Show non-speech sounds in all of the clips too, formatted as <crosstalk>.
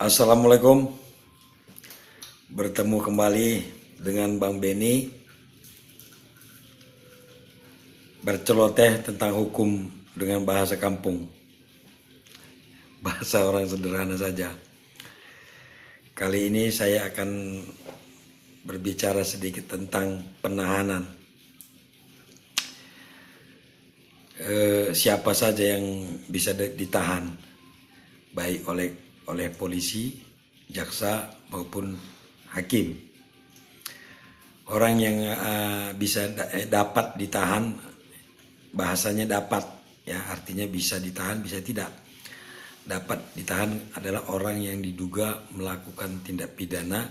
Assalamualaikum. Bertemu kembali dengan Bang Beni Berceloteh tentang hukum dengan bahasa kampung. Bahasa orang sederhana saja. Kali ini saya akan berbicara sedikit tentang penahanan. Eh, Siapa saja yang bisa ditahan? Baik oleh oleh polisi, jaksa maupun hakim. Orang yang uh, bisa da eh, dapat ditahan bahasanya dapat ya artinya bisa ditahan bisa tidak. Dapat ditahan adalah orang yang diduga melakukan tindak pidana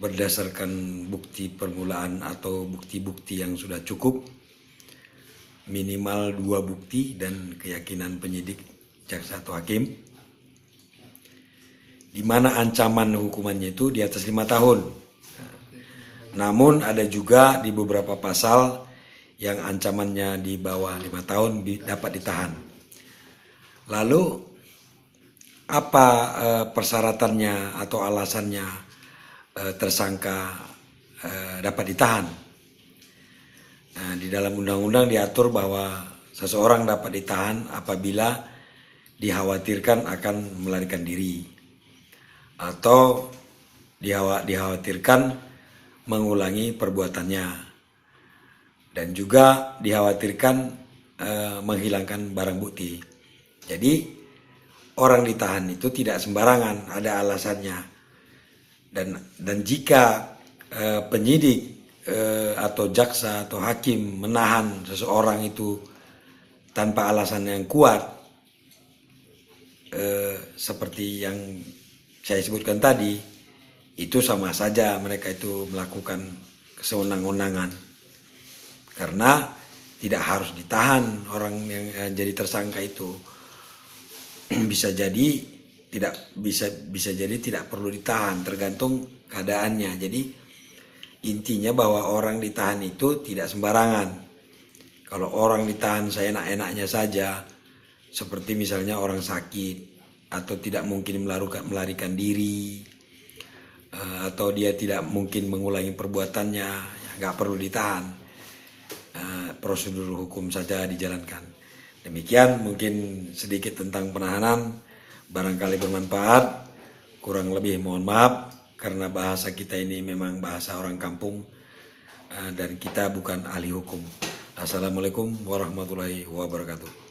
berdasarkan bukti permulaan atau bukti-bukti yang sudah cukup minimal dua bukti dan keyakinan penyidik jaksa atau hakim di mana ancaman hukumannya itu di atas lima tahun. Namun ada juga di beberapa pasal yang ancamannya di bawah lima tahun dapat ditahan. Lalu apa eh, persyaratannya atau alasannya eh, tersangka eh, dapat ditahan? Nah, di dalam undang-undang diatur bahwa seseorang dapat ditahan apabila dikhawatirkan akan melarikan diri atau dikhawatirkan mengulangi perbuatannya dan juga dikhawatirkan e, menghilangkan barang bukti. Jadi orang ditahan itu tidak sembarangan, ada alasannya. Dan dan jika e, penyidik e, atau jaksa atau hakim menahan seseorang itu tanpa alasan yang kuat e, seperti yang saya sebutkan tadi itu sama saja mereka itu melakukan kesewenang-wenangan. Karena tidak harus ditahan orang yang eh, jadi tersangka itu. <clears throat> Bisa jadi tidak bisa bisa jadi tidak perlu ditahan tergantung keadaannya. Jadi intinya bahwa orang ditahan itu tidak sembarangan. Kalau orang ditahan saya enak-enaknya saja seperti misalnya orang sakit atau tidak mungkin melarikan, melarikan diri uh, atau dia tidak mungkin mengulangi perbuatannya ya, nggak perlu ditahan. Uh, prosedur hukum saja dijalankan. Demikian mungkin sedikit tentang penahanan barangkali bermanfaat. Kurang lebih mohon maaf karena bahasa kita ini memang bahasa orang kampung uh, dan kita bukan ahli hukum. Assalamualaikum warahmatullahi wabarakatuh